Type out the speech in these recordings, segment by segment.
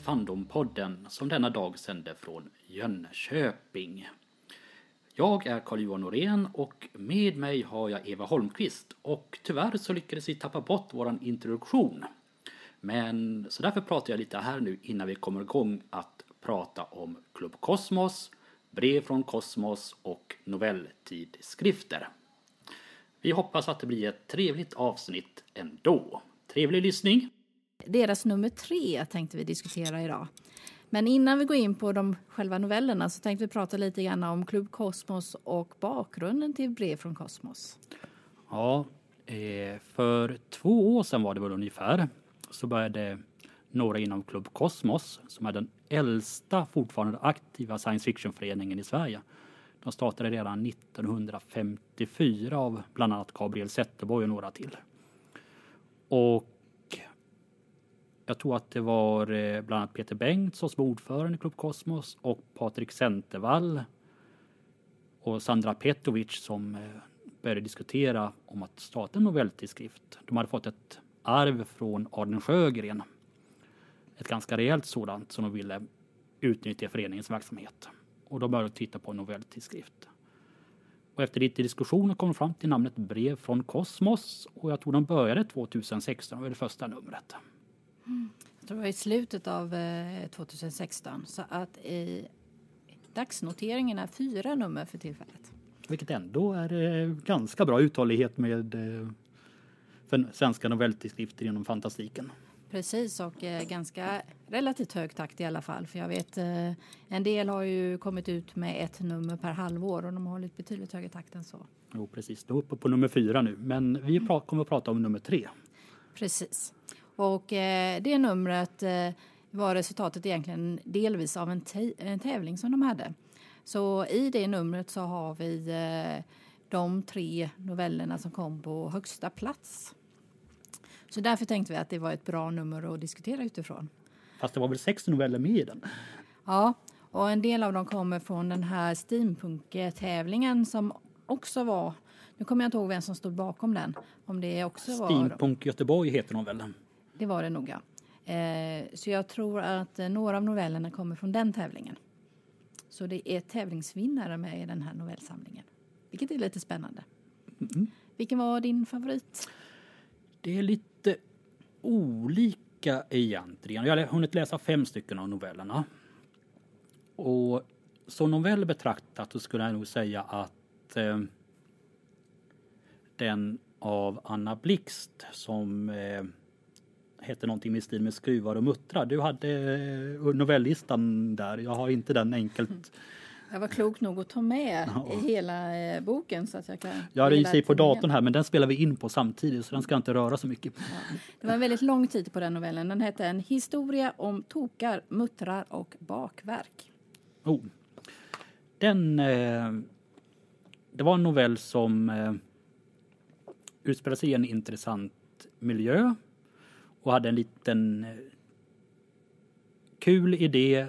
Fandompodden som denna dag sänder från Jönköping. Jag är Carl-Johan Norén och med mig har jag Eva Holmqvist och tyvärr så lyckades vi tappa bort vår introduktion. Men så därför pratar jag lite här nu innan vi kommer igång att prata om Klubb Kosmos, brev från Kosmos och novelltidskrifter. Vi hoppas att det blir ett trevligt avsnitt ändå. Trevlig lyssning! Deras nummer tre tänkte vi diskutera idag. Men innan vi går in på de själva novellerna så tänkte vi prata lite grann om Klubb Kosmos och bakgrunden till Brev från Kosmos. Ja, eh, för två år sedan var det väl ungefär så började några inom Klubb Kosmos som är den äldsta fortfarande aktiva science fiction-föreningen i Sverige. De startade redan 1954 av bland annat Gabriel Zetterborg och några till. Och jag tror att det var eh, bland annat Peter Bengtsson som var ordförande i Klubb Kosmos och Patrik Centervall och Sandra Petrovic som eh, började diskutera om att starta en novelltidskrift. De hade fått ett arv från Arden Sjögren. Ett ganska rejält sådant som de ville utnyttja i föreningens verksamhet. Och de började titta på en novelltidskrift. Och efter lite diskussioner kom de fram till namnet Brev från Kosmos och jag tror de började 2016, det var det första numret. Jag tror det var i slutet av 2016 så att i dagsnoteringen är fyra nummer för tillfället. Vilket ändå är ganska bra uthållighet med för svenska novelltidskrifter inom fantastiken. Precis och eh, ganska relativt hög takt i alla fall. För jag vet eh, en del har ju kommit ut med ett nummer per halvår och de har hållit betydligt högre takt än så. Jo precis, då är uppe på nummer fyra nu. Men vi mm. kommer att prata om nummer tre. Precis. Och eh, det numret eh, var resultatet egentligen delvis av en, en, tävling som de hade. Så i det numret så har vi eh, de tre novellerna som kom på högsta plats. Så därför tänkte vi att det var ett bra nummer att diskutera utifrån. Fast det var väl sex noveller med i den? Ja, och en del av dem kommer från den här steampunk-tävlingen som också var nu kommer jag inte ihåg vem som stod bakom den. Om det också Steampunk var... Göteborg heter de väl? Det var det nog ja. Eh, så jag tror att eh, några av novellerna kommer från den tävlingen. Så det är tävlingsvinnare med i den här novellsamlingen. Vilket är lite spännande. Mm. Vilken var din favorit? Det är lite olika egentligen. Jag har hunnit läsa fem stycken av novellerna. Och som novell betraktat så skulle jag nog säga att eh, den av Anna Blixt som eh, hette någonting med stil med skruvar och muttrar. Du hade eh, novelllistan där. Jag har inte den enkelt jag var klok nog att ta med ja. hela eh, boken så att jag kan... Jag har den på datorn här men den spelar vi in på samtidigt så den ska inte röra så mycket. Ja. Det var en väldigt lång tid på den novellen. Den hette En historia om tokar, muttrar och bakverk. Oh. Den... Eh, det var en novell som eh, utspelade sig i en intressant miljö och hade en liten eh, kul idé,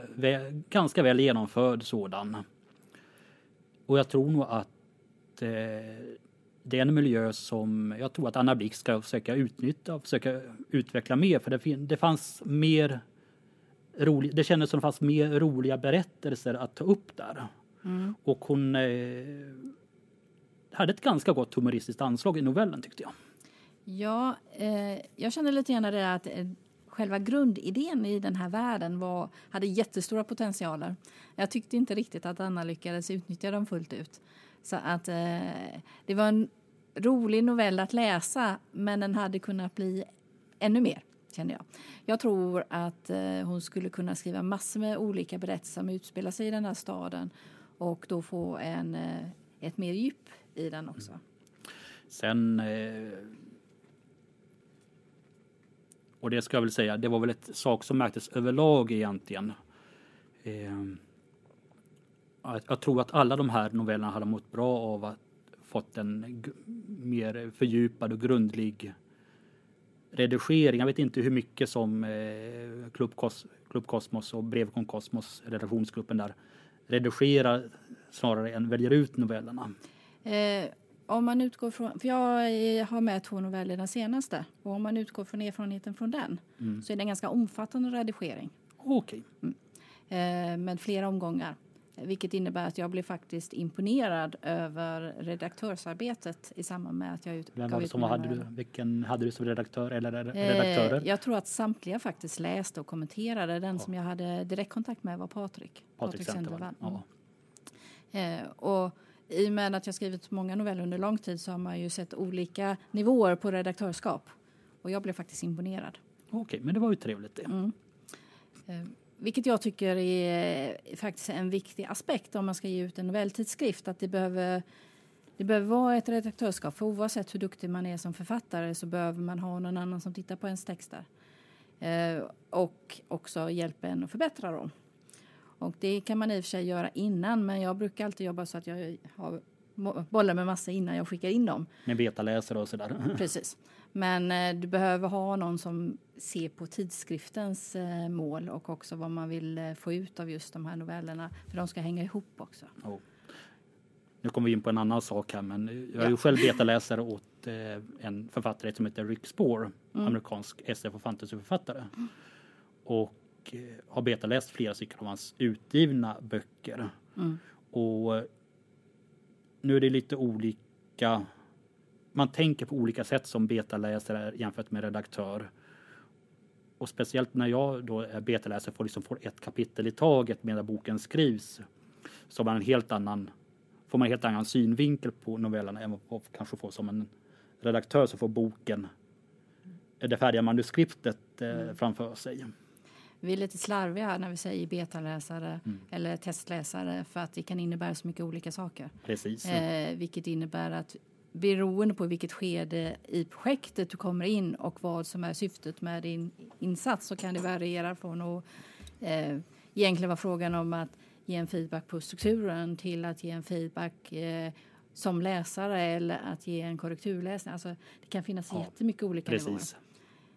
ganska väl genomförd sådan. Och jag tror nog att eh, det är en miljö som jag tror att Anna Blix ska försöka utnyttja och försöka utveckla mer för det, det fanns mer rolig, det kändes som det fanns mer roliga berättelser att ta upp där. Mm. Och hon eh, hade ett ganska gott humoristiskt anslag i novellen tyckte jag. Ja, eh, jag känner lite grann det att eh, själva grundidén i den här världen var, hade jättestora potentialer. Jag tyckte inte riktigt att Anna lyckades utnyttja dem fullt ut. Så att eh, det var en rolig novell att läsa men den hade kunnat bli ännu mer Känner jag. Jag tror att eh, hon skulle kunna skriva massor med olika berättelser som utspelar sig i den här staden och då få en, eh, ett mer djup i den också. Sen eh, och det ska jag väl säga, det var väl ett sak som märktes överlag egentligen. Eh, jag tror att alla de här novellerna hade mått bra av att fått en mer fördjupad och grundlig redigering. Jag vet inte hur mycket som eh, Klubb, Kos Kosmos och Brevkon Kosmos, redaktionsgruppen där, redigerar snarare än väljer ut novellerna. Eh, om man utgår från, för jag har med två noveller den senaste och om man utgår från erfarenheten från den Mm. så är det en ganska omfattande redigering Okej. eh, med flera omgångar. Vilket innebär att jag blev faktiskt imponerad över redaktörsarbetet i samband med att jag ut, Vem var det som hade du, vilken hade du som redaktör eller re- redaktörer? Eh, jag tror att samtliga faktiskt läste och kommenterade. Den som jag hade direktkontakt med var Patrik. Patrik Centervall. Ja. Eh, och I och med att jag skrivit många noveller under lång tid så har man ju sett olika nivåer på redaktörskap. Och jag blev faktiskt imponerad. Okej, men det var ju trevligt det. Mm. Eh, vilket jag tycker är faktiskt en viktig aspekt om man ska ge ut en novelltidskrift. Att det behöver, det behöver vara ett redaktörskap. För oavsett hur duktig man är som författare så behöver man ha någon annan som tittar på ens texter. Eh, och också hjälper en att förbättra dem. Och det kan man i och för sig göra innan men jag brukar alltid jobba så att jag har bollar med massa innan jag skickar in dem. Med betaläsare och sådär. Precis. Men eh, du behöver ha någon som ser på tidskriftens eh, mål och också vad man vill eh, få ut av just de här novellerna. För de ska hänga ihop också. Ja. Nu kommer vi in på en annan sak här, men jag är ju Ja. själv betaläsare åt en författare som heter Rick Spore, Mm. amerikansk SF och fantasyförfattare. Och eh, har betaläst flera stycken av hans utgivna böcker. Mm. Och eh, nu är det lite olika. Man tänker på olika sätt som betaläsare jämfört med redaktör. Och speciellt när jag då är betaläsare får liksom får ett kapitel i taget medan boken skrivs. Så man en helt annan, får man en helt annan synvinkel på novellerna än vad man kanske får som en redaktör som får boken, det färdiga manuskriptet eh, framför sig. Vi är lite slarviga här när vi säger betaläsare Mm. eller testläsare för att det kan innebära så mycket olika saker. Precis. Eh, vilket innebär att beroende på vilket skede i projektet du kommer in och vad som är syftet med din insats så kan det variera från att eh, egentligen vara frågan om att ge en feedback på strukturen till att ge en feedback eh, som läsare eller att ge en korrekturläsning. Alltså, det kan finnas Ja, jättemycket olika nivåer.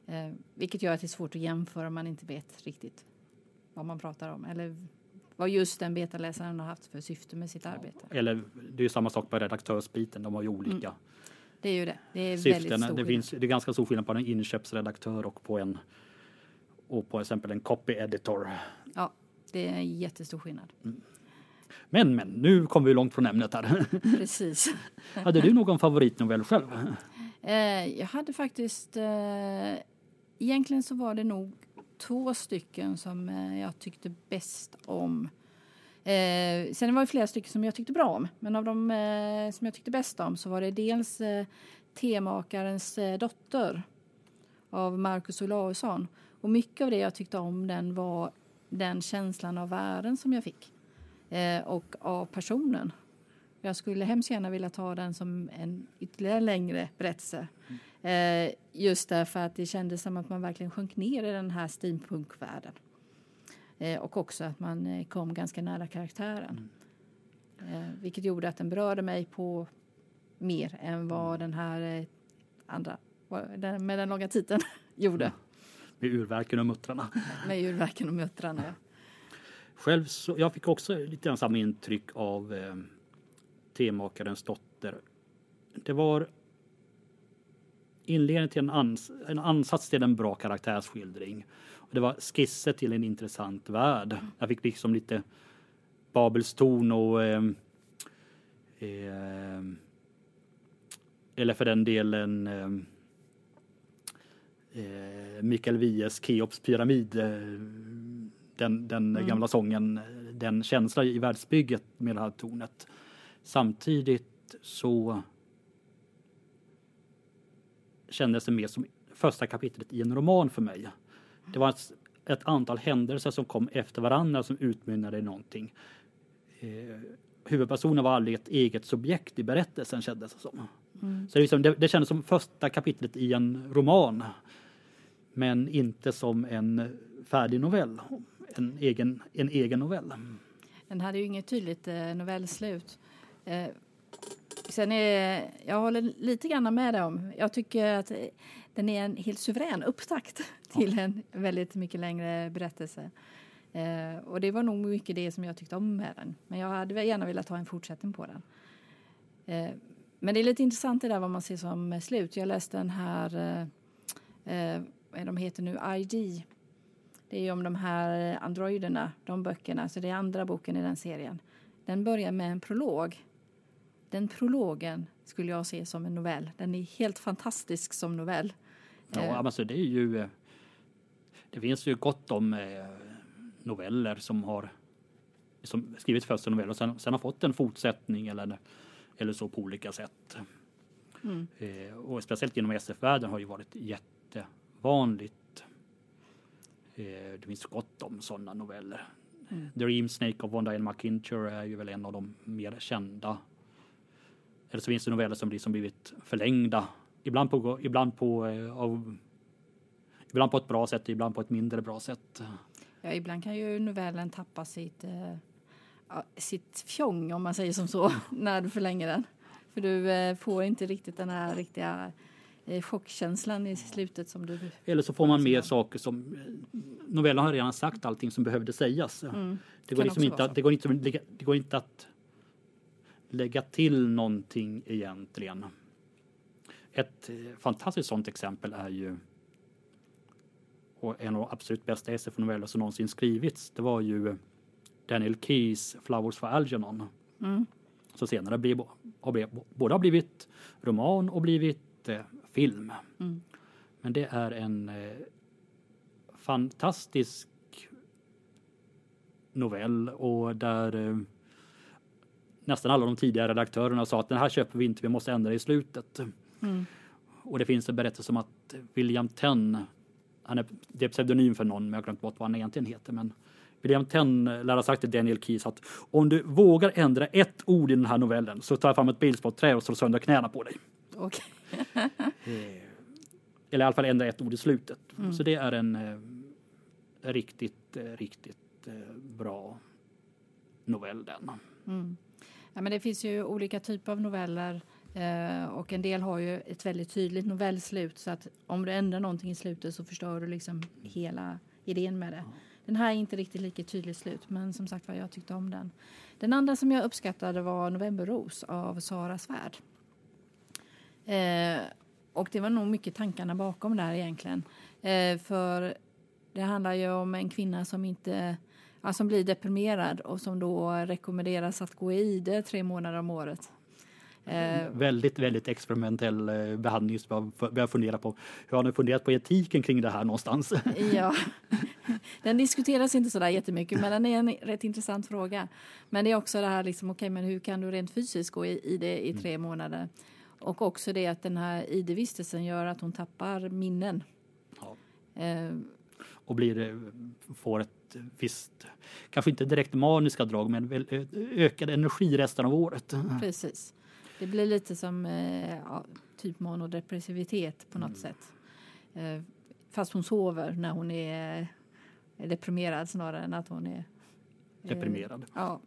Eh, vilket gör att det är svårt att jämföra om man inte vet riktigt vad man pratar om eller vad just den betaläsaren har haft för syfte med sitt arbete. Eller det är ju samma sak på redaktörsbiten. De har ju olika Det är ju det. Det är väldigt syften. stor Det, finns, det är ganska stor skillnad på en inköpsredaktör och på en och på exempel en copy editor. Ja, det är en jättestor skillnad. Men, men, nu kommer vi långt från ämnet här. Precis. Hade du någon favoritnovell själv? Eh, jag hade faktiskt... Eh, egentligen så var det nog två stycken som eh, jag tyckte bäst om. Eh, sen var det flera stycken som jag tyckte bra om. Men av de eh, som jag tyckte bäst om så var det dels eh, Temakarens eh, dotter av Marcus Olausson. Och mycket av det jag tyckte om den var den känslan av världen som jag fick. Eh, och av personen. Jag skulle hemskt gärna vilja ta den som en ytterligare längre berättelse. Eh, just därför att det kändes som att man verkligen sjönk ner i den här steampunkvärlden. Eh, och också att man eh, kom ganska nära karaktären. Eh, vilket gjorde att den berörde mig på mer än vad den här andra med den långa titeln gjorde. Med urverken och muttrarna. Med urverken och muttrarna. ja. Själv så, jag fick också lite grann samma intryck av eh, temakarens dotter. Det var inledningen till en, ans, en ansats till en bra karaktärsskildring. Och det var skisser till en intressant värld. Jag fick liksom lite Babels torn och eh, eh, eller för den delen eh, eh, Mikael Wiehes Keops pyramid. Eh, den den Mm. gamla sången, den känsla i världsbygget med det här tornet. Samtidigt så kändes det mer som första kapitlet i en roman för mig. Det var ett, ett antal händelser som kom efter varandra som utmynnade i någonting. Eh, huvudpersonen var aldrig ett eget subjekt i berättelsen kändes det som. Mm. Så det, liksom, det, det kändes som första kapitlet i en roman. Men inte som en färdig novell. En egen, en egen novell. Den hade ju inget tydligt eh, novellslut. Eh, sen är, jag håller lite grann med dig om, jag tycker att eh, den är en helt suverän upptakt till en väldigt mycket längre berättelse. Eh, och det var nog mycket det som jag tyckte om med den. Men jag hade gärna velat ha en fortsättning på den. Eh, men det är lite intressant det där vad man ser som slut. Jag läste den här, eh, vad är de heter nu, ID. Det är ju om de här androiderna, de böckerna, så det är andra boken i den serien. Den börjar med en prolog. Den prologen skulle jag se som en novell. Den är helt fantastisk som novell. Ja, alltså det är ju... Det finns ju gott om noveller som har som skrivits först som novell och sen, sen har fått en fortsättning eller, eller så på olika sätt. Mm. Eh, och speciellt inom SF-världen har ju varit jättevanligt. Eh, det finns gott om sådana noveller. Mm. Dream Snake av Von Diane McIntyre är ju väl en av de mer kända. Eller så finns det noveller som liksom blivit förlängda. Ibland på, ibland på, eh, av, ibland på ett bra sätt, ibland på ett mindre bra sätt. Ja, ibland kan ju novellen tappa sitt eh, sitt fjong om man säger som så när du förlänger den. För du eh, får inte riktigt den här riktiga eh, chockkänslan i slutet som du... Eller så får man med saker som... Novellen har redan sagt allting som behövde sägas. Mm. Det, går liksom inte att, det, går inte, det går inte att lägga till någonting egentligen. Ett eh, fantastiskt sådant exempel är ju och en av de absolut bästa SF-noveller som någonsin skrivits. Det var ju Daniel Keys Flowers for Algernon. Mm. Så senare blir, har blivit, både har blivit roman och blivit eh, film. Mm. Men det är en eh, fantastisk novell och där eh, nästan alla de tidigare redaktörerna sa att den här köper vi inte, vi måste ändra i slutet. Mm. Och det finns en berättelse om att William Tenn, han är, det är pseudonym för någon, men jag har glömt bort vad han egentligen heter, men William Tenn lär ha sagt till Daniel Keys att om du vågar ändra ett ord i den här novellen så tar jag fram ett bilspotträ och slår sönder knäna på dig. Okay. Eller i alla fall ändra ett ord i slutet. Mm. Så det är en eh, riktigt, eh, riktigt eh, bra novell den. Mm. Ja, men det finns ju olika typer av noveller eh, och en del har ju ett väldigt tydligt novellslut så att om du ändrar någonting i slutet så förstör du liksom hela idén med det. Den här är inte riktigt lika tydligt slut, men som sagt var, jag tyckte om den. Den andra som jag uppskattade var Novemberros av Sara Svärd. Eh, och det var nog mycket tankarna bakom där egentligen. Eh, för det handlar ju om en kvinna som inte ja, som blir deprimerad och som då rekommenderas att gå i det tre månader om året. Eh, väldigt, väldigt experimentell eh, behandling. Så jag fundera på, hur har ni funderat på etiken kring det här någonstans? ja, den diskuteras inte så där jättemycket, men den är en rätt intressant fråga. Men det är också det här, liksom, okay, men hur kan du rent fysiskt gå i, i det i tre mm. månader? Och också det att den här ID-vistelsen gör att hon tappar minnen. Ja. Eh, och blir, får ett visst, kanske inte direkt maniska drag, men ökad energi resten av året. Precis. Det blir lite som eh, ja, typ manodepressivitet på något mm. sätt. Eh, fast hon sover när hon är deprimerad snarare än att hon är eh, deprimerad. Ja.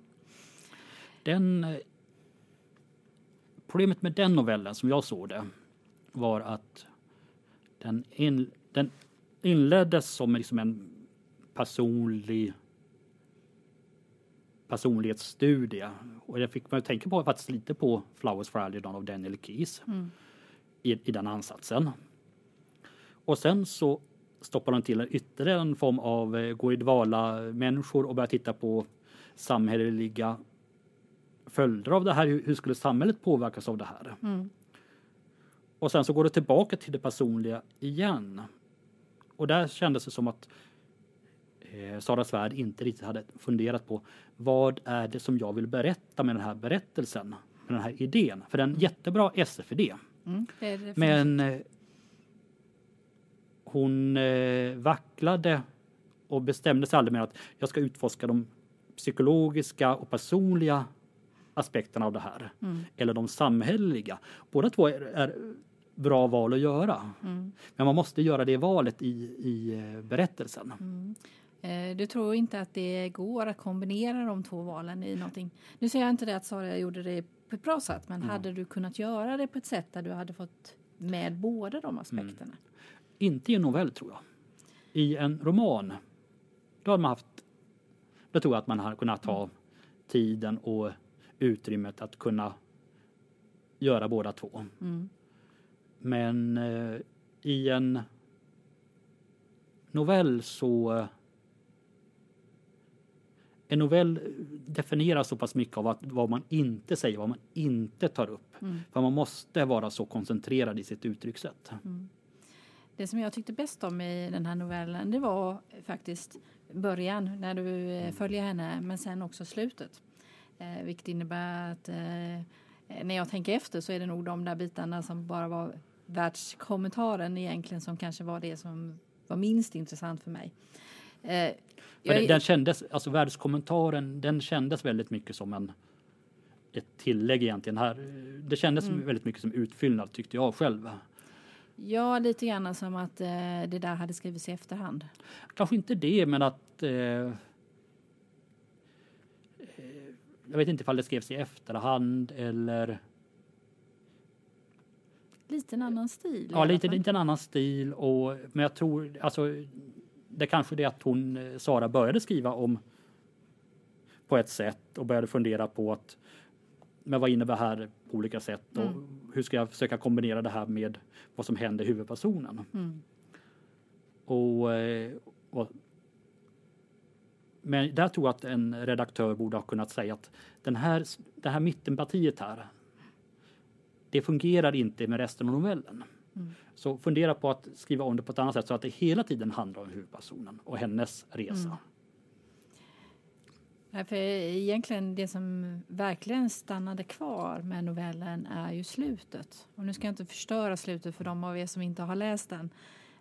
Den, eh, problemet med den novellen som jag såg det var att den, in, den inleddes som liksom en personlig personlighetsstudie. Och det fick man tänka på faktiskt lite på Flowers for Algernon av Daniel Keys mm. i, i den ansatsen. Och sen så stoppar de till ytterligare en form av eh, gå i dvala människor och börjar titta på samhälleliga följder av det här. Hur, hur skulle samhället påverkas av det här? Mm. Och sen så går det tillbaka till det personliga igen. Och där kändes det som att eh, Sara Svärd inte riktigt hade funderat på vad är det som jag vill berätta med den här berättelsen, med den här idén. För det är en jättebra SF-idé. Mm, Men eh, hon eh, vacklade och bestämde sig aldrig med att jag ska utforska de psykologiska och personliga aspekterna av det här. Mm. Eller de samhälleliga. Båda två är, är bra val att göra. Mm. Men man måste göra det valet i, i eh, berättelsen. Mm. Eh, du tror inte att det går att kombinera de två valen i någonting? Nu säger jag inte det att Sara gjorde det på ett bra sätt, men mm. hade du kunnat göra det på ett sätt där du hade fått med båda de aspekterna? Mm. Inte i en novell tror jag. I en roman, då har man haft, då tror jag att man har kunnat ha tiden och utrymmet att kunna göra båda två. Mm. Men eh, i en novell så en novell definierar så pass mycket av att, vad man inte säger, vad man inte tar upp. Mm. För man måste vara så koncentrerad i sitt uttryckssätt. Det som jag tyckte bäst om i den här novellen det var faktiskt början när du eh, följer henne men sen också slutet. Eh, vilket innebär att eh, när jag tänker efter så är det nog de där bitarna som bara var världskommentaren egentligen som kanske var det som var minst intressant för mig. Eh, För jag- den, kändes, alltså världskommentaren, den kändes väldigt mycket som en ett tillägg egentligen. Här, det kändes Mm. väldigt mycket som utfyllnad tyckte jag själv. Ja, lite grann som att eh, det där hade skrivits i efterhand. Kanske inte det, men att eh, eh, jag vet inte ifall det skrevs i efterhand eller Lite en annan stil. ja, lite, lite en annan stil. Och, men jag tror alltså det kanske är det att hon, eh, Sara, började skriva om på ett sätt och började fundera på att men vad innebär det här på olika sätt och Mm. hur ska jag försöka kombinera det här med vad som händer huvudpersonen. Mm. Och, eh, och, men där tror jag att en redaktör borde ha kunnat säga att den här, det här mittenpartiet här, det fungerar inte med resten av novellen. Mm. Så fundera på att skriva om det på ett annat sätt så att det hela tiden handlar om huvudpersonen och hennes resa. Mm. Ja, för egentligen det som verkligen stannade kvar med novellen är ju slutet. Och nu ska jag inte förstöra slutet för de av er som inte har läst den.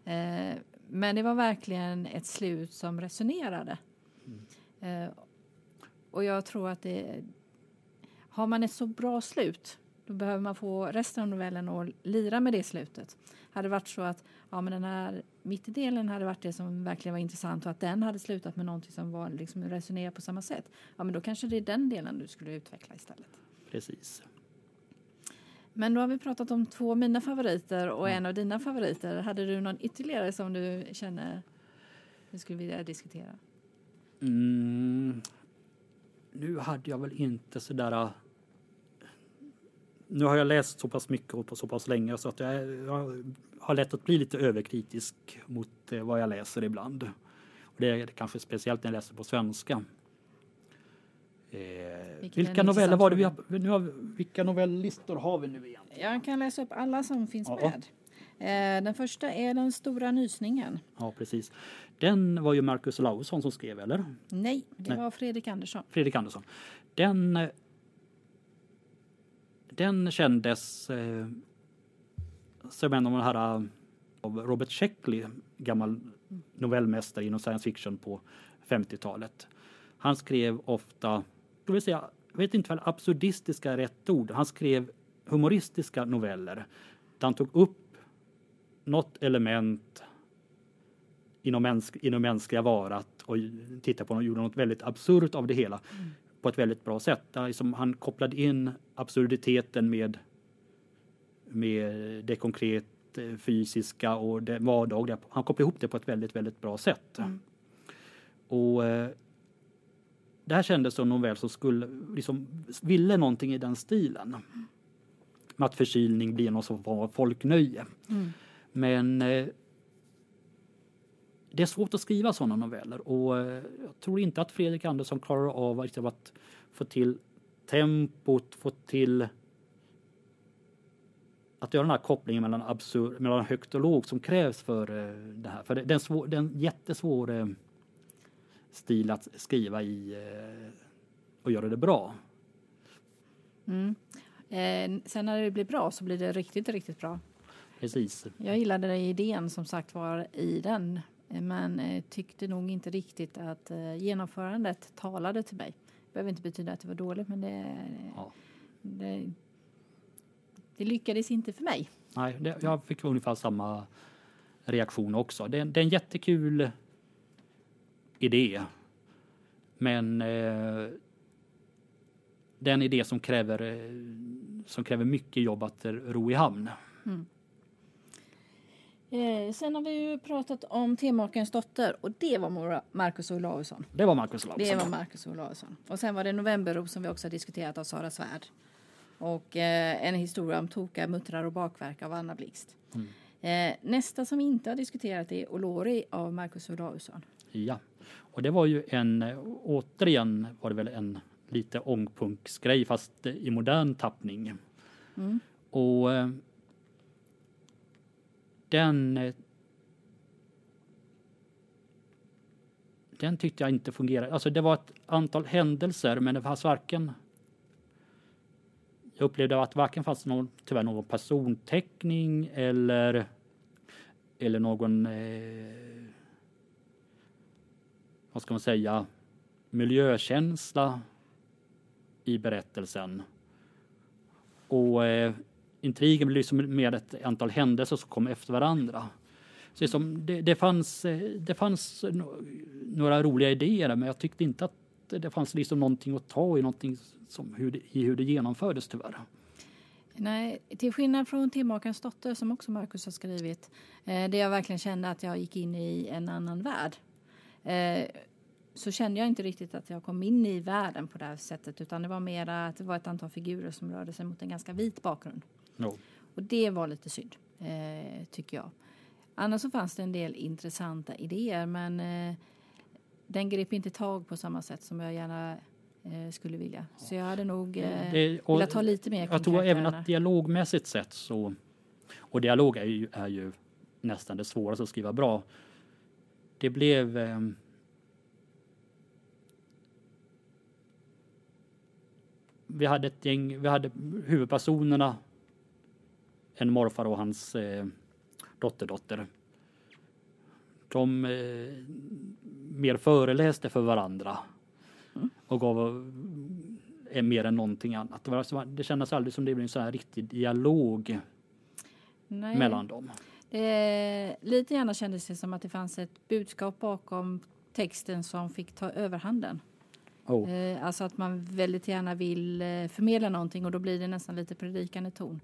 Eh, men det var verkligen ett slut som resonerade. Eh, och jag tror att det... Har man ett så bra slut då behöver man få resten av novellen att lira med det slutet. Hade det varit så att ja, men den här mittdelen hade varit det som verkligen var intressant och att den hade slutat med någonting som var liksom resonerar på samma sätt. Ja, men då kanske det är den delen du skulle utveckla istället. Precis. Men då har vi pratat om två av mina favoriter och en av dina favoriter. Hade du någon ytterligare som du känner du skulle vilja diskutera? Mm, nu hade jag väl inte sådär... äh, Nu har jag läst så pass mycket och på så pass länge så att jag, jag har lätt att bli lite överkritisk mot eh, vad jag läser ibland. Och det är kanske speciellt när jag läser på svenska. Eh, vilka noveller var det vi har, nu har vi, Vilka novelllistor har vi nu igen? Jag kan läsa upp alla som finns Ja. med. Eh, Den första är Den stora nysningen. Ja, precis. Den var ju Marcus Lausson som skrev, eller? Nej, det Nej. var Fredrik Andersson. Fredrik Andersson. Den, den kändes eh, som en av de här eh, av Robert Sheckley, gammal novellmästare inom science fiction på 50-talet. Han skrev ofta, jag vill säga, jag vet inte vad absurdistiska är rätt ord. Han skrev humoristiska noveller där han tog upp något element inom, mänsk, inom mänskliga varat och tittade på och gjorde något väldigt absurt av det hela på ett väldigt bra sätt. Där liksom han kopplade in absurditeten med, med det konkret eh, fysiska och det vardagliga. Han kopplade ihop det på ett väldigt, väldigt bra sätt. Mm. Och eh, det här kändes som någon väl som skulle, liksom, ville någonting i den stilen. Med att förkylning blir någon som var folknöje. Mm. Men eh, det är svårt att skriva sådana noveller och eh, jag tror inte att Fredrik Andersson klarar av liksom, att få till tempot, få till att göra den här kopplingen mellan, absur, mellan högt och lågt som krävs för eh, det här. För det, det, är en svår, det är en jättesvår eh, stil att skriva i och göra det bra. Mm. Eh, sen när det blir bra så blir det riktigt, riktigt bra. Precis. Jag gillade idén som sagt var i den. Men eh, tyckte nog inte riktigt att eh, genomförandet talade till mig. Det behöver inte betyda att det var dåligt men det, Ja. det, det lyckades inte för mig. Nej, det, jag fick ungefär samma reaktion också. Det, är- det är en jättekul idé. Men eh, det är en idé som kräver, som kräver mycket jobb att ro i hamn. Eh, sen har vi ju pratat om Temakarens dotter och det var Marcus Olausson. Det var Marcus Larsson. Det var Marcus Olausson. Och sen var det Novemberro som vi också har diskuterat av Sara Svärd. Och eh, en historia om toka, muttrar och bakverk av Anna Blixt. Mm. Eh, nästa som vi inte har diskuterat är Olori av Marcus Olausson. Ja, och det var ju en, återigen var det väl en lite ångpunksgrej fast i modern tappning. Mm. Och den eh, den tyckte jag inte fungerade. Alltså det var ett antal händelser men det fanns varken jag upplevde att varken fanns någon, tyvärr någon personteckning eller eller någon eh, vad ska man säga miljökänsla i berättelsen. Och eh, intrigen blir liksom mer ett antal händelser som kommer efter varandra. Så liksom, det, det, fanns, eh, det fanns några roliga idéer men jag tyckte inte att det fanns liksom någonting att ta i, någonting som hur det, i hur det genomfördes tyvärr. Nej, till skillnad från Timmakarens dotter som också Markus har skrivit, eh, där jag verkligen kände att jag gick in i en annan värld. Eh, så kände jag inte riktigt att jag kom in i världen på det här sättet utan det var mer att det var ett antal figurer som rörde sig mot en ganska vit bakgrund. No. Och det var lite synd, eh, tycker jag. Annars så fanns det en del intressanta idéer men eh, den grep inte tag på samma sätt som jag gärna eh, skulle vilja. Så jag hade nog eh, det, och, velat ta lite mer Jag tror även att dialogmässigt sett så och dialog är ju, är ju nästan det svåraste att skriva bra. Det blev eh, vi hade ett gäng, vi hade huvudpersonerna, en morfar och hans eh, dotterdotter. De eh, mer föreläste för varandra mm. och gav eh, mer än någonting annat. Det, var, det kändes aldrig som det blev en sån här riktig dialog Nej. mellan dem. Det, lite gärna kändes det som att det fanns ett budskap bakom texten som fick ta överhanden. Oh. Eh, alltså att man väldigt gärna vill eh, förmedla någonting och då blir det nästan lite predikande ton.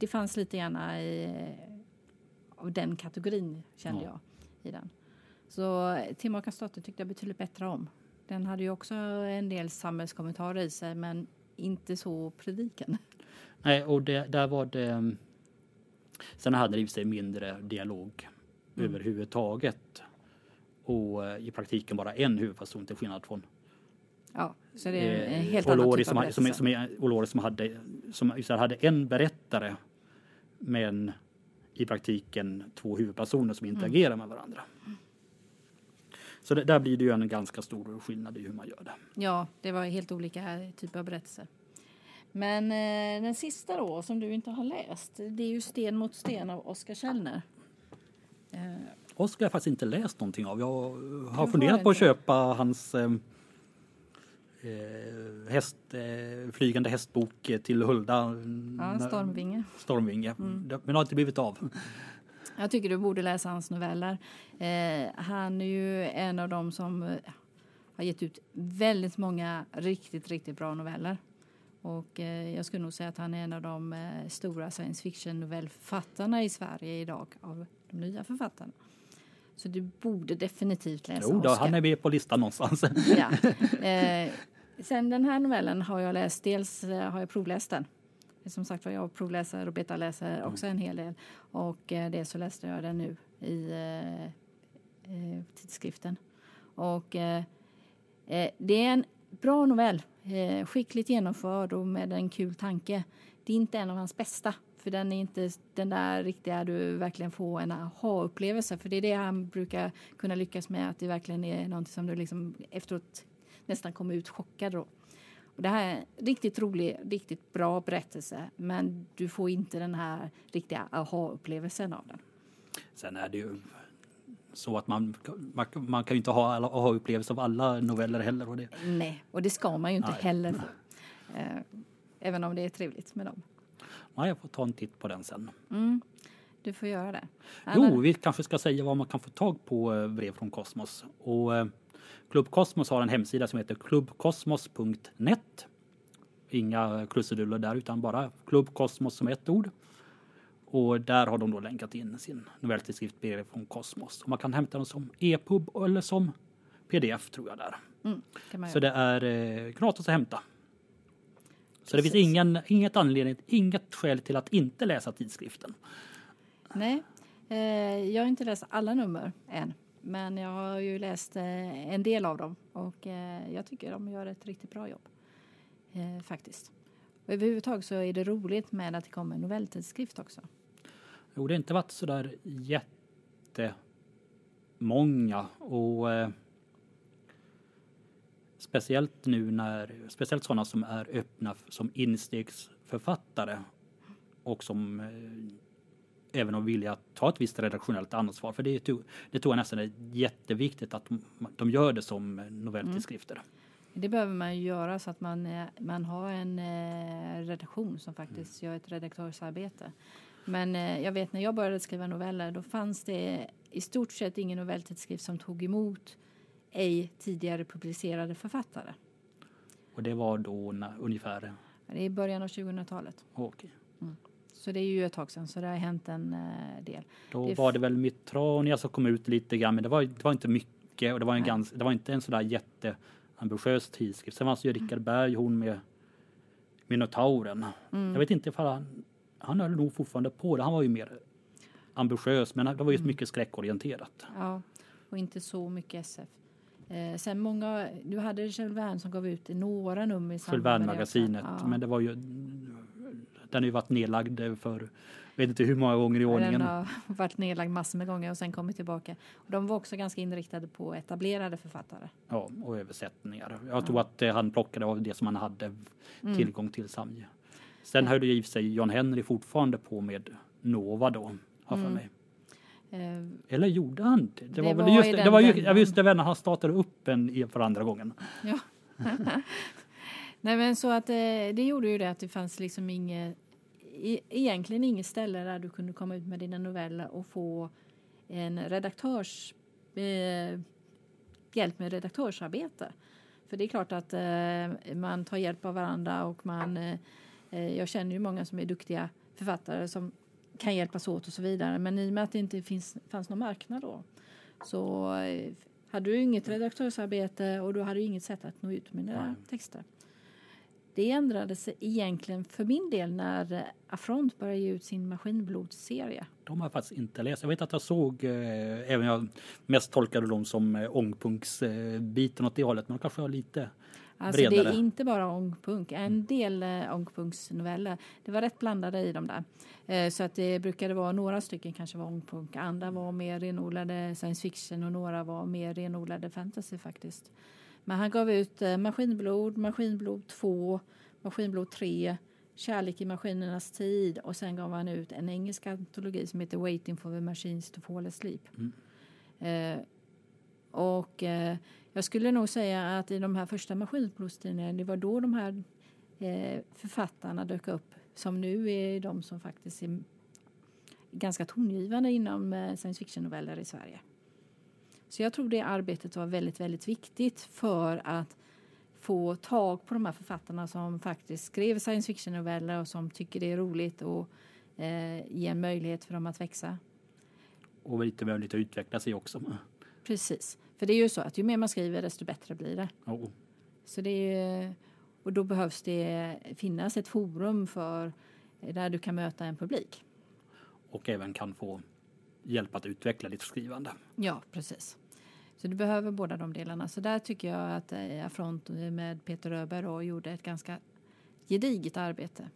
Det fanns lite gärna i, eh, av den kategorin kände ja. jag i den. Så Timmakas dotter tyckte jag betydligt bättre om. Den hade ju också en del samhällskommentarer i sig men inte så predikande. Nej, och det, där var det... Sen hade det i sig mindre dialog mm. överhuvudtaget. Och i praktiken bara en huvudperson till skillnad från Ja, så det är en helt eh, annan typ som, av som, som, Olori som hade, som hade en berättare men i praktiken två huvudpersoner som interagerar mm. med varandra. Så det, där blir det ju en ganska stor skillnad i hur man gör det. Ja, det var helt olika typer av berättelser. Men eh, den sista då, som du inte har läst, det är ju Sten mot sten av Oskar Källner. Eh. Oskar har jag faktiskt inte läst någonting av. Jag har funderat på att köpa hans eh, eh, häst, eh, flygande hästbok till Hulda. Ja, Stormvinge. Stormvinge. Mm. Men det har inte blivit av. Jag tycker du borde läsa hans noveller. Eh, han är ju en av dem som eh, har gett ut väldigt många riktigt, riktigt bra noveller. Och eh, jag skulle nog säga att han är en av de eh, stora science fiction novellförfattarna i Sverige idag av de nya författarna. Så du borde definitivt läsa Jo, då, Oscar. han är med på listan någonstans. ja. Eh, sen den här novellen har jag läst, dels eh, har jag provläst den. Som sagt var, jag provläser och betaläser mm. också en hel del. Och eh, dels så läste jag den nu i eh, eh tidskriften. Och eh, det är en bra novell. skickligt genomförd och med en kul tanke. Det är inte en av hans bästa för den är inte den där riktiga du verkligen får en aha-upplevelse. För det är det han brukar kunna lyckas med, att det verkligen är något som du liksom efteråt nästan kommer ut chockad då. Och det här är en riktigt rolig, riktigt bra berättelse, men du får inte den här riktiga aha-upplevelsen av den. Sen är det ju så att man, man, man kan ju inte ha aha-upplevelser av alla noveller heller. Och det. Nej, och det ska man ju inte Nej. heller få. Eh, även om det är trevligt med dem. Ja, jag får ta en titt på den sen. Mm, du får göra det. Jo, vi kanske ska säga vad man kan få tag på eh, brev från Kosmos. Och eh, Klubb Kosmos har en hemsida som heter klubbkosmos.net. Inga krusiduller där utan bara Klubb Kosmos som ett ord. Och där har de då länkat in sin novelltidskrift Brev från Kosmos. Och man kan hämta den som e-pub eller som pdf tror jag där. Mm, Så det är eh, gratis att hämta. Så det finns ingen, inget anledning, inget skäl till att inte läsa tidskriften. Nej, eh, jag har inte läst alla nummer än. Men jag har ju läst eh, en del av dem och eh, jag tycker de gör ett riktigt bra jobb. Faktiskt. Och överhuvudtaget så är det roligt med att det kommer en novelltidskrift också. Jo, det har inte varit så där jättemånga och speciellt nu när, speciellt sådana som är öppna som instegsförfattare och som eh, även villiga att ta ett visst redaktionellt ansvar. För det, det tror jag nästan är jätteviktigt att de gör det som novelltidskrifter. Mm. Det behöver man ju göra så att man, eh, man har en eh, redaktion som faktiskt mm. gör ett redaktörsarbete. Men eh, jag vet när jag började skriva noveller då fanns det i stort sett ingen novelltidskrift som tog emot ej tidigare publicerade författare. Och det var då när, ungefär? Det är i början av 2000-talet. Okay. Mm. Så det är ju ett tag sedan, så det har hänt en uh, del. Då det var det väl Mitronia som kom ut lite grann, men det var, det var inte mycket och det var, en ganska, det var inte en sådär jätteambitiös tidskrift. Sen fanns ju Rickard mm. Berg, hon med Minotauren. Mm. Jag vet inte ifall han, han höll nog fortfarande på det. Han var ju mer ambitiös, men det var ju mm. mycket skräckorienterat. Ja, och inte så mycket SF. Eh, sen många, du hade Kjell Wern som gav ut några nummer i samband med magasinet ja. men det var ju den har ju varit nedlagd för vet inte hur många gånger i ordningen. Den har varit nedlagd massor med gånger och sen kommit tillbaka. Och de var också ganska inriktade på etablerade författare. Ja, och översättningar. Jag tror att eh, han plockade av det som han hade mm. tillgång till Samje. Sen höll ju i sig John Henry fortfarande på med Nova då, har för mm. mig. Eller gjorde han det? Det, var, väl just, det var ju, just det, när han startade upp en för andra gången. Ja. Nej men så att eh, det gjorde ju det att det fanns liksom inget, egentligen inget ställe där du kunde komma ut med dina noveller och få en redaktörs, eh, hjälp med redaktörsarbete. För det är klart att eh, man tar hjälp av varandra och man, eh, eh jag känner ju många som är duktiga författare som kan hjälpas åt och så vidare. Men i och med att det inte finns, fanns någon marknad då så eh, hade du inget redaktörsarbete och då hade du inget sätt att nå ut med dina Nej. texter. Det ändrade sig egentligen för min del när eh, Affront började ge ut sin Maskinblodsserie. De har jag faktiskt inte läst. Jag vet att jag såg, eh, även jag mest tolkade dem som eh, ångpunksbiten åt det hållet, men de kanske har lite Alltså bredare. det är inte bara ångpunk, en del eh, ångpunksnoveller. Det var rätt blandade i dem där. Eh, så att det brukade vara några stycken kanske var ångpunk, andra var mer renodlade science fiction och några var mer renodlade fantasy faktiskt. Men han gav ut eh, Maskinblod, Maskinblod 2, Maskinblod 3, Kärlek i maskinernas tid och sen gav han ut en engelsk antologi som heter Waiting for the machines to fall asleep. Mm. Och eh, jag skulle nog säga att i de här första maskinblodstidningarna, det var då de här eh, författarna dök upp som nu är de som faktiskt är ganska tongivande inom eh, science fiction-noveller i Sverige. Så jag tror det arbetet var väldigt, väldigt viktigt för att få tag på de här författarna som faktiskt skrev science fiction-noveller och som tycker det är roligt och eh, ge en möjlighet för dem att växa. Och lite möjlighet att utveckla sig också. Precis. För det är ju så att ju mer man skriver desto bättre blir det. Oh. Så det är, och då behövs det finnas ett forum för där du kan möta en publik. Och även kan få hjälp att utveckla ditt skrivande. Ja, precis. Så du behöver båda de delarna. Så där tycker jag att eh, Affront med Peter Öberg gjorde ett ganska gediget arbete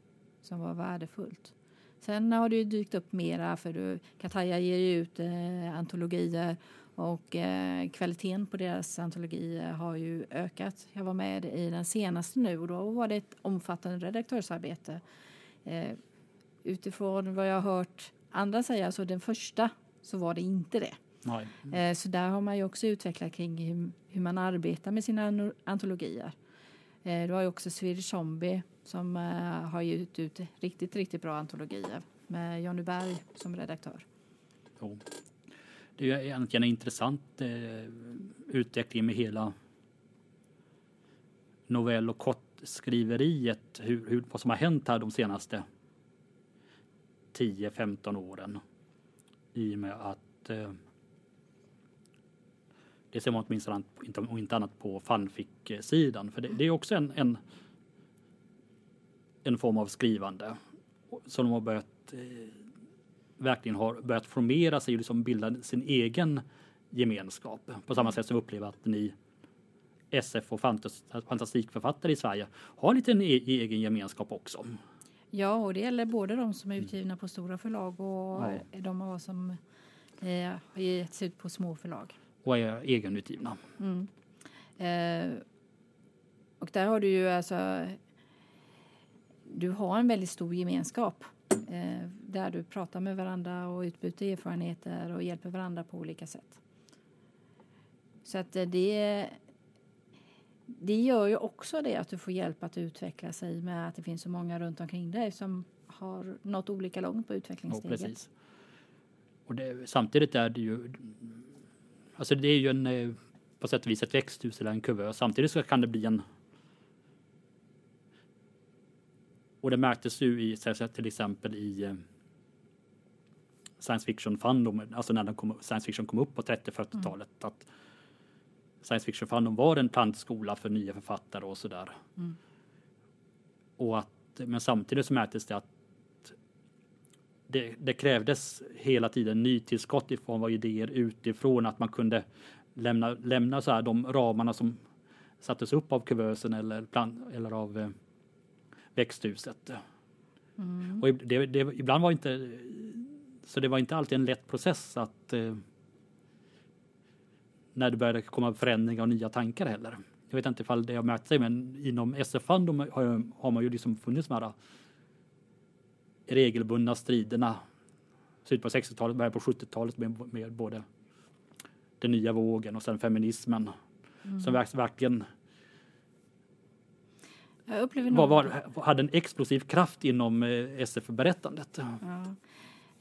som var värdefullt. Sen har det ju dykt upp mera för du, Kataya ger ju ut eh, antologier och eh, kvaliteten på deras antologier har ju ökat. Jag var med i den senaste nu och då var det ett omfattande redaktörsarbete. Eh, utifrån vad jag har hört andra säga, så den första, så var det inte det. Eh, så där har man ju också utvecklat kring hur, hur man arbetar med sina antologier. Eh, du har ju också Swedish Zombie som eh, har gett ut riktigt, riktigt bra antologier med Jonny Berg som redaktör. Oh det är egentligen en intressant eh, utveckling med hela novell och kortskriveriet, hur, hur, vad som har hänt här de senaste 10-15 åren. I och med att eh, det ser man åtminstone inte, inte annat på fanfic-sidan. För det, det, är också en, en en form av skrivande. Som de har börjat eh, verkligen har börjat formera sig och liksom bilda sin egen gemenskap. På samma sätt som vi upplever att ni SF och fantas fantastikförfattare i Sverige har lite en e egen gemenskap också. Ja, och det gäller både de som är utgivna på stora förlag och Ja. de av oss som eh, har getts ut på små förlag. Och är egenutgivna. Mm. Eh, och där har du ju alltså du har en väldigt stor gemenskap eh, där du pratar med varandra och utbyter erfarenheter och hjälper varandra på olika sätt. Så att eh, det det gör ju också det att du får hjälp att utveckla sig med att det finns så många runt omkring dig som har nått olika långt på Ja, utvecklingssteget. precis. Och det, samtidigt är det ju Alltså det är ju en eh, på sätt och vis ett växthus eller en kuvös. Samtidigt så kan det bli en Och det märktes ju i till exempel i eh, science fiction fandom, alltså när kom, science fiction kom upp på 30-40-talet att science fiction fandom var en plantskola för nya författare och sådär. Mm. Och att, men samtidigt så märktes det att det, det krävdes hela tiden nytillskott i form av idéer utifrån att man kunde lämna, lämna så här de ramarna som sattes upp av kuvösen eller, plan, eller av eh, växthuset. Mm. Och det, det, ibland var inte så det var inte alltid en lätt process att eh, när det började komma förändringar och nya tankar heller. Jag vet inte ifall det har märkt sig men inom SF-fandom har, har man ju liksom funnits de här regelbundna striderna. Slutet på 60-talet, början på 70-talet med, med både den nya vågen och sen feminismen. Som verk, verkligen var, var, hade en explosiv kraft inom eh, SF-berättandet. Ja.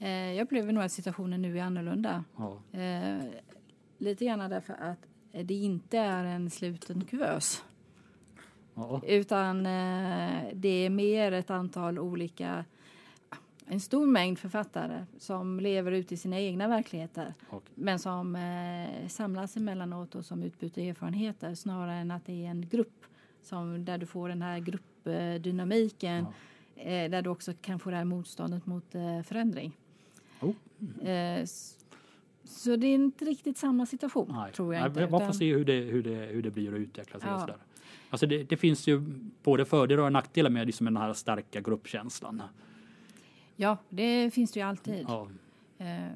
Eh, jag upplever nog att situationen nu är annorlunda. Ja. Eh, lite grann därför att det inte är en sluten kuvös. Ja. Utan eh, det är mer ett antal olika, en stor mängd författare som lever ute i sina egna verkligheter. Och, Men som eh, samlas emellanåt och som utbyter erfarenheter snarare än att det är en grupp som, där du får den här gruppdynamiken eh, där du också kan få det här motståndet mot eh, förändring. Oh. Eh, så det är inte riktigt samma situation, nej. tror jag Nej, inte. Man får utan- se hur det, hur det, hur det blir att utveckla sig. Ja. Och sådär. Alltså det, det finns ju både fördelar och nackdelar med liksom den här starka gruppkänslan. Ja, det finns det ju alltid. Ja. Eh,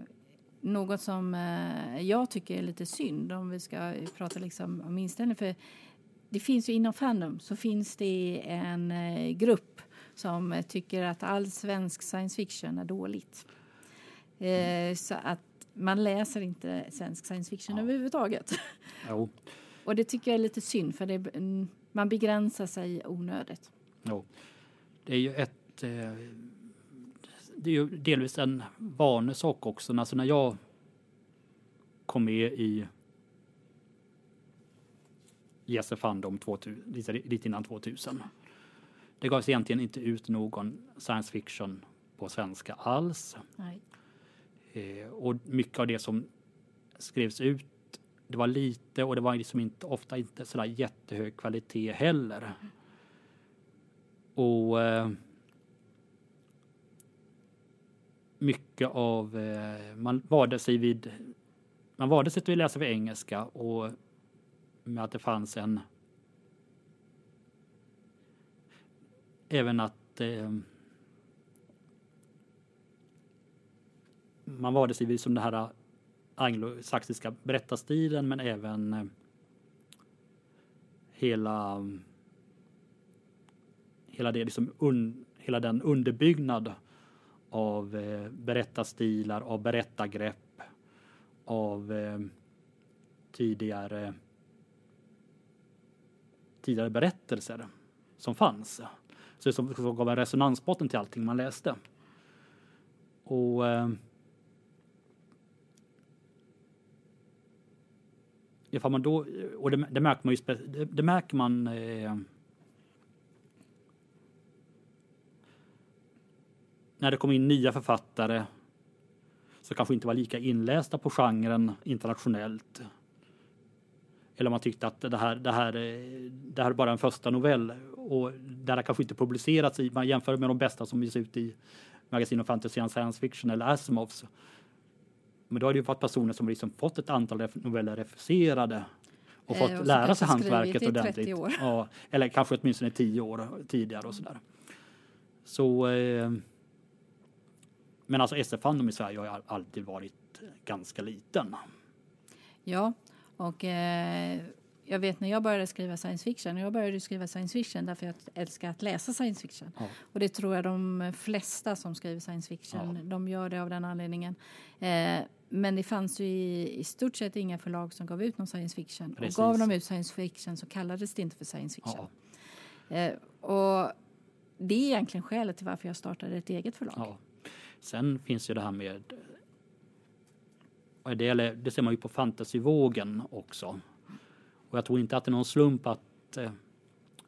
något som eh, jag tycker är lite synd om vi ska prata liksom om inställning. För det finns ju inom Fandom så finns det en eh, grupp som tycker att all svensk science fiction är dåligt. Eh, så att man läser inte svensk science fiction Ja. överhuvudtaget. Jo. Och det tycker jag är lite synd för det, man begränsar sig onödigt. Jo. Det är ju ett... Eh, det är ju delvis en vanesak också. Alltså när jag kom med i Jesse Fandom 2000, lite, lite innan 2000. Det gavs egentligen inte ut någon science fiction på svenska alls. Nej. Eh, och mycket av det som skrevs ut, det var lite och det var liksom inte, ofta inte sådär jättehög kvalitet heller. Och eh, mycket av, eh, man vade sig vid, man vade sig till att läsa för engelska och med att det fanns en även att eh, man vade sig vid som den här anglosaxiska berättarstilen men även eh, hela hela det liksom un, hela den underbyggnad av eh, berättarstilar, av berättargrepp, av eh, tidigare tidigare berättelser som fanns. Så som, som gav en resonansbotten till allting man läste. Och eh, ifall man då, och det, det märker man ju, det, det märker man eh, när det kommer in nya författare som kanske inte var lika inlästa på genren internationellt. Eller man tyckte att det här, det här, eh, det här är bara en första novell och där har kanske inte publicerats i, man jämför med de bästa som ges ut i magasin och fantasy and science fiction eller Asimovs. Men då har det ju varit personer som liksom fått ett antal noveller refuserade och Eh, fått och lära sig hantverket skrivit i 30 ordentligt. år. Ja, eller kanske åtminstone 10 år tidigare och sådär. Så eh, men alltså SF-fandom i Sverige har ju alltid varit ganska liten. Ja, och eh, jag vet när jag började skriva science fiction, jag började skriva science fiction därför jag älskar att läsa science fiction. Ja. Och det tror jag de flesta som skriver science fiction, Ja. de gör det av den anledningen. Eh, men det fanns ju i, i stort sett inga förlag som gav ut någon science fiction. Precis. Och gav de ut science fiction så kallades det inte för science fiction. Ja, Eh, och det är egentligen skälet till varför jag startade ett eget förlag. ja. Sen finns ju det här med det, gäller- det ser man ju på fantasyvågen också. Och jag tror inte att det är någon slump att eh,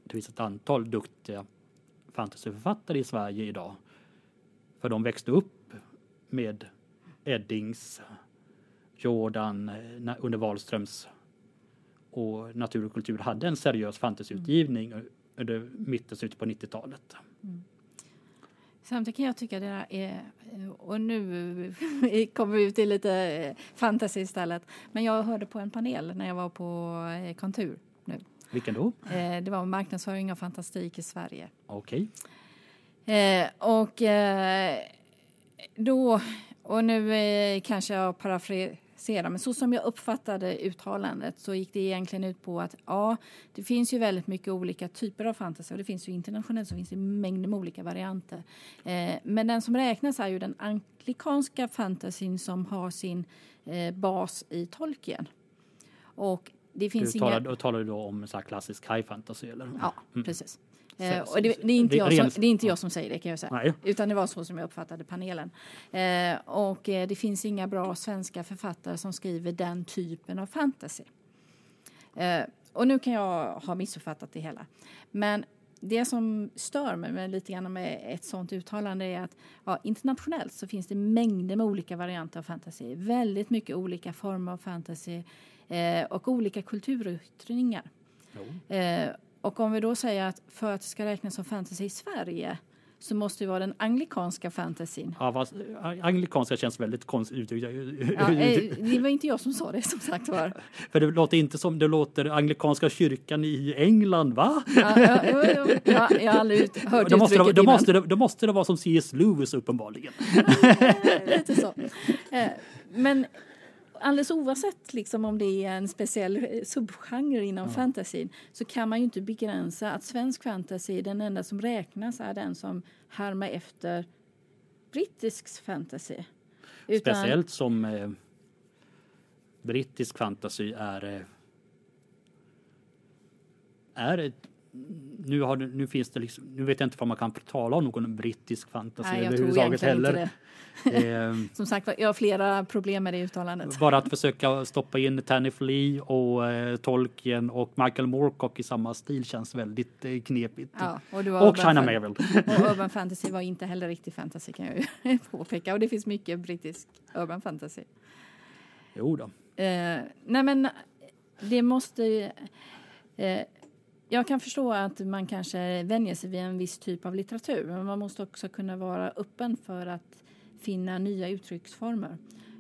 det finns ett antal duktiga fantasyförfattare i Sverige idag. För de växte upp med Eddings, Jordan, eh, under Wahlströms och Natur och kultur hade en seriös fantasyutgivning under mitten, slutet på 90-talet. Samtidigt kan jag tycka det där är, och nu kommer vi ut till lite eh, fantasy istället, men jag hörde på en panel när jag var på eh, kontur nu. Vilken då? Eh, Det var marknadsföring av fantastik i Sverige. Okej. Eh, och eh, då, och nu eh, kanske jag parafraserar, men så som jag uppfattade uttalandet så gick det egentligen ut på att ja, det finns ju väldigt mycket olika typer av fantasy och det finns ju internationellt så finns det mängder med olika varianter. Eh, men den som räknas är ju den anglikanska fantasyn som har sin eh, bas i Tolkien. Och det finns Du inga... talar, då talar du då om så klassisk high fantasy eller? Ja, precis. Eh, och det, det, är inte jag som, det är inte jag som säger det kan jag säga. Nej. Utan det var så som jag uppfattade panelen. Eh, och eh, det finns inga bra svenska författare som skriver den typen av fantasy. Eh, och nu kan jag ha missuppfattat det hela. Men det som stör mig lite grann med ett sånt uttalande är att ja, internationellt så finns det mängder med olika varianter av fantasy. Väldigt mycket olika former av fantasy eh, och olika kulturyttringar. Eh, och om vi då säger att för att det ska räknas som fantasy i Sverige så måste det vara den anglikanska fantasyn. Ja, fast, eh, anglikanska känns väldigt konstigt uttryckt. Ja, eh, det var inte jag som sa det som sagt var. För det låter inte som det låter anglikanska kyrkan i England, va? Ja, ja, jo, ja, jag har aldrig hört Då måste, det, uttrycket då, innan. måste det, då måste det vara som C.S. Lewis uppenbarligen. Lite så. Eh, Men alldeles oavsett liksom om det är en speciell eh, subgenre inom fantasyn så kan man ju inte begränsa att svensk fantasy, den enda som räknas är den som härmar efter brittisk fantasy. Utan- Speciellt som eh, brittisk fantasy är eh, är ett, nu, har, nu finns det liksom, nu vet jag inte om man kan tala om någon brittisk fantasy Nej, jag tror överhuvudtaget heller. Eh, Som sagt jag har flera problem med det uttalandet. Bara att försöka stoppa in Tanif Lee och eh, Tolkien och Michael Moorcock i samma stil känns väldigt eh, knepigt. Ja, och, du och China Marvel. Och urban fantasy var inte heller riktig fantasy kan jag ju påpeka. Och det finns mycket brittisk urban fantasy. Jo då. Eh, nej men det måste... Eh, jag kan förstå att man kanske vänjer sig vid en viss typ av litteratur. Men man måste också kunna vara öppen för att finna nya uttrycksformer.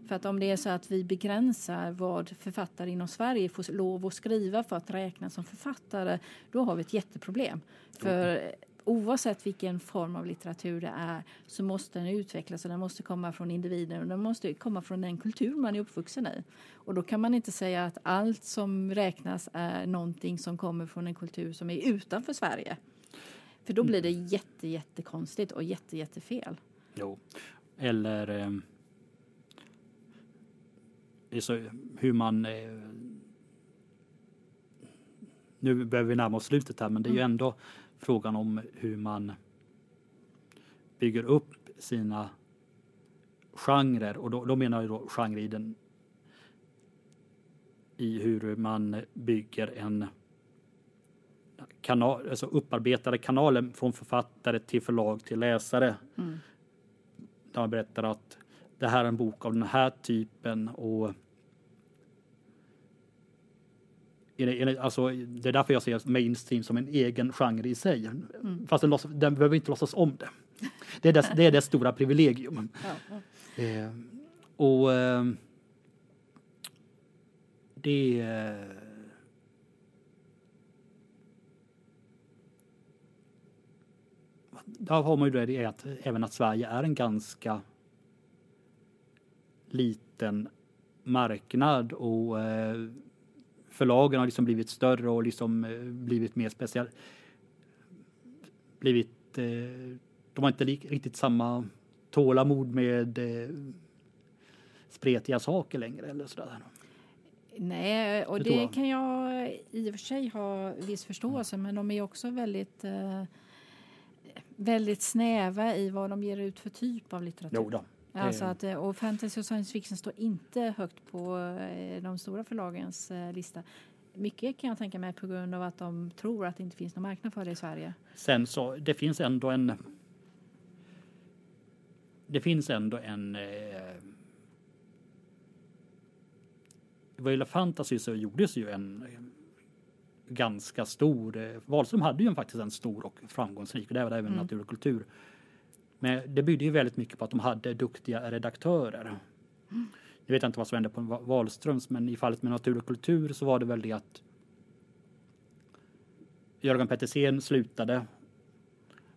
För att om det är så att vi begränsar vad författare inom Sverige får lov att skriva för att räknas som författare, då har vi ett jätteproblem. För oavsett vilken form av litteratur det är så måste den utvecklas och den måste komma från individen och den måste komma från den kultur man är uppvuxen i. Och då kan man inte säga att allt som räknas är någonting som kommer från en kultur som är utanför Sverige. För då blir det jätte, jättekonstigt och jätte, jättefel. Jo. Eller eh, så hur man eh, nu behöver vi närma oss slutet här men det är ju ändå frågan om hur man bygger upp sina genrer och då, då menar jag då genre i den i hur man bygger en kanal, alltså upparbetade kanaler från författare till förlag till läsare. Där man berättar att det här är en bok av den här typen och är det, är det, alltså, det är därför jag ser mainstream som en egen genre i sig. Mm. Fast den, den behöver inte låtsas om det. Det är dess, det är dess stora privilegium. Ja. Eh, och eh, det... Eh, där har man ju det att även att Sverige är en ganska liten marknad och eh, förlagen har liksom blivit större och liksom eh, blivit mer speciell. Blivit, eh, de har inte riktigt samma tålamod med spretiga saker längre eller sådär. Nej, och det, det kan jag i och för sig ha viss förståelse men de är också väldigt väldigt snäva i vad de ger ut för typ av litteratur. Jo då. Alltså att, eh, och fantasy och science fiction står inte högt på eh, de stora förlagens eh, lista. Mycket kan jag tänka mig på grund av att de tror att det inte finns någon marknad för det i Sverige. Sen så, det finns ändå en... Det finns ändå en... Eh, vad gäller fantasy så gjordes ju en ganska stor... Eh, Wahlström hade ju faktiskt en stor och framgångsrik, och det var även mm. natur och kultur. Men det byggde ju väldigt mycket på att de hade duktiga redaktörer. Mm. Jag vet inte vad som hände på Wahlströms, men i fallet med natur och kultur så var det väl det att Jörgen Pettersen slutade,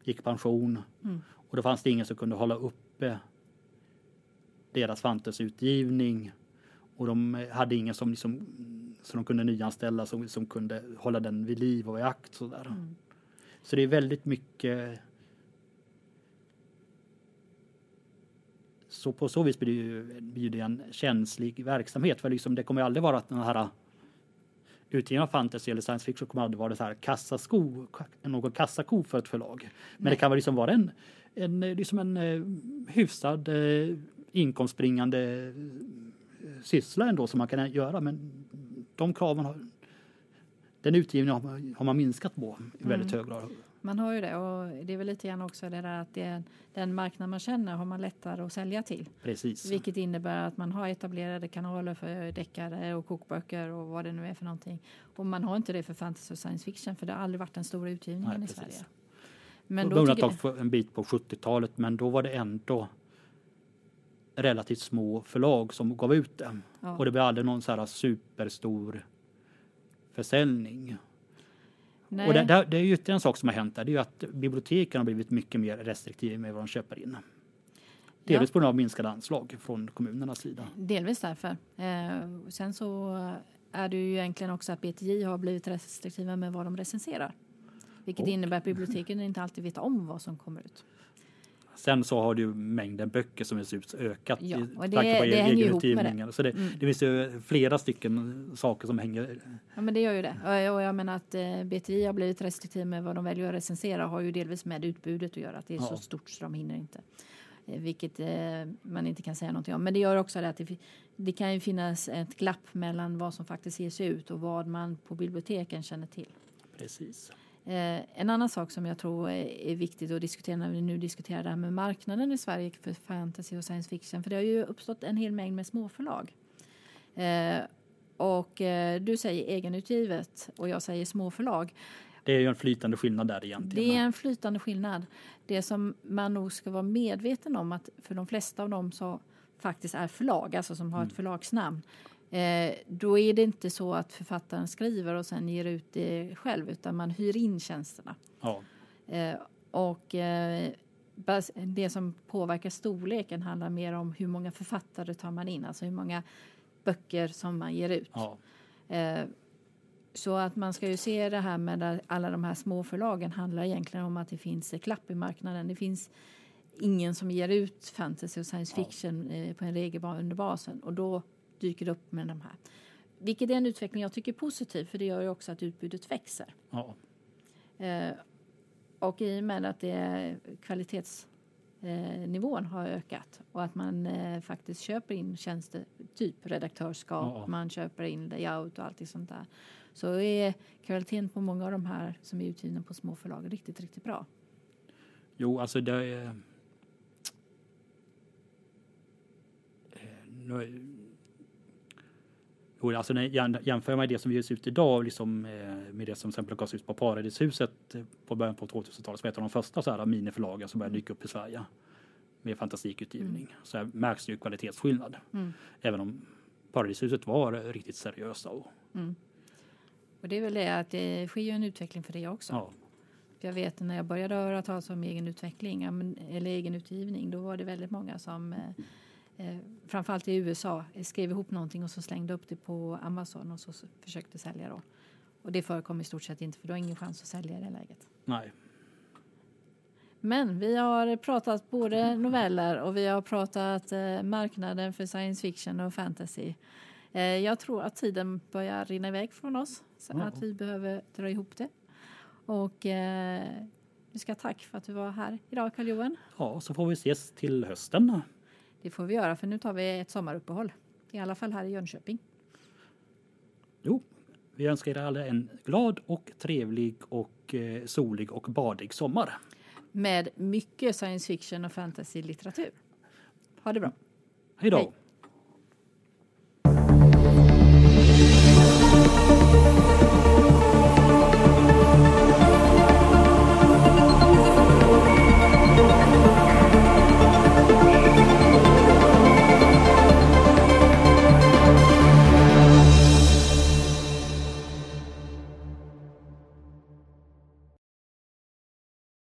gick pension mm. och då fanns det ingen som kunde hålla uppe deras fantasutgivning och de hade ingen som liksom så de kunde nyanställa som, som kunde hålla den vid liv och i akt. Sådär. Mm. Så det är väldigt mycket Så på så vis blir det, ju, blir det en känslig verksamhet för liksom det kommer aldrig vara att den här utgivningen av fantasy eller science fiction kommer aldrig vara så här kassasko, någon kassako för ett förlag. Men Nej. det kan väl liksom vara en, en, liksom en uh, hyfsad uh, inkomstbringande syssla ändå som man kan göra. Men de kraven har, den utgivningen har man minskat på i väldigt mm. hög grad. Man har ju det och det är väl lite grann också det där att det är den marknad man känner har man lättare att sälja till. Precis. Vilket innebär att man har etablerade kanaler för deckare och kokböcker och vad det nu är för någonting. Och man har inte det för fantasy och science fiction för det har aldrig varit den stora utgivningen Nej, i Sverige. Men då undantag för en bit på 70-talet men då var det ändå relativt små förlag som gav ut det. Ja. Och det blev aldrig någon så här superstor försäljning. Nej. Och det, det, det är ju ytterligare en sak som har hänt där. Det är ju att biblioteken har blivit mycket mer restriktiva med vad de köper in. Delvis ja. på grund av minskade anslag från kommunernas sida. Delvis därför. Eh, sen så är det ju egentligen också att BTJ har blivit restriktiva med vad de recenserar. Vilket och. innebär att biblioteken inte alltid vet om vad som kommer ut. Sen så har ju mängden böcker som ges ut ökat ja, och det, vare det egenutgivningen. Så det, mm. det finns ju flera stycken saker som hänger. Ja men det gör ju det. Och jag menar att eh, BTI har blivit restriktiv med vad de väljer att recensera har ju delvis med utbudet att göra. Att det är ja. så stort så de hinner inte. Eh, vilket eh, man inte kan säga någonting om. Men det gör också det att det, det kan ju finnas ett glapp mellan vad som faktiskt ges ut och vad man på biblioteken känner till. Precis. Eh, en annan sak som jag tror är viktigt att diskutera när vi nu diskuterar det här med marknaden i Sverige för fantasy och science fiction. För det har ju uppstått en hel mängd med småförlag. Eh, och eh, du säger egenutgivet och jag säger småförlag. Det är ju en flytande skillnad där egentligen. Det är en flytande skillnad. Det som man nog ska vara medveten om att för de flesta av dem som faktiskt är förlag, alltså som har ett mm. förlagsnamn, Eh, då är det inte så att författaren skriver och sen ger ut det själv utan man hyr in tjänsterna. Ja. Eh, och eh, det som påverkar storleken handlar mer om hur många författare tar man in, alltså hur många böcker som man ger ut. Ja. Eh, så att man ska ju se det här med alla de här småförlagen handlar egentligen om att det finns ett klapp i marknaden. Det finns ingen som ger ut fantasy och science fiction ja. på en regelbunden basen och då dyker upp med de här. Vilket är en utveckling jag tycker är positiv för det gör ju också att utbudet växer. Ja. Eh, och i och med att det kvalitetsnivån eh, har ökat och att man eh, faktiskt köper in tjänster, typ redaktörskap, ja. man köper in layout och allt sånt där. Så är kvaliteten på många av de här som är utgivna på små förlag riktigt, riktigt bra. Jo, alltså det är... Eh, Jo, alltså när jag jämför med det som ges ut idag liksom, eh, med det som exempel gavs ut på Paradishuset eh, på början på 2000-talet som ett av de första så här miniförlagen som började dyka upp i Sverige med fantastikutgivning. Mm. Så här märks det ju kvalitetsskillnad. Mm. Även om Paradishuset var riktigt seriösa. Och, mm. och det är väl det att det sker ju en utveckling för det också. Ja. För jag vet när jag började höra talas om egen utveckling eller egen utgivning då var det väldigt många som eh, eh, framförallt i USA skrev ihop någonting och så slängde upp det på Amazon och så försökte sälja då. Och det förekom i stort sett inte för du har ingen chans att sälja i det läget. Nej. Men vi har pratat både noveller och vi har pratat eh, marknaden för science fiction och fantasy. Eh, jag tror att tiden börjar rinna iväg från oss så mm. att vi behöver dra ihop det. Och eh, vi ska tack för att du var här idag Carl-Johan. Ja, så får vi ses till hösten. Det får vi göra för nu tar vi ett sommaruppehåll. I alla fall här i Jönköping. Jo, vi önskar er alla en glad och trevlig och eh, solig och badig sommar. Med mycket science fiction och fantasy-litteratur. Ha det bra. Hej då.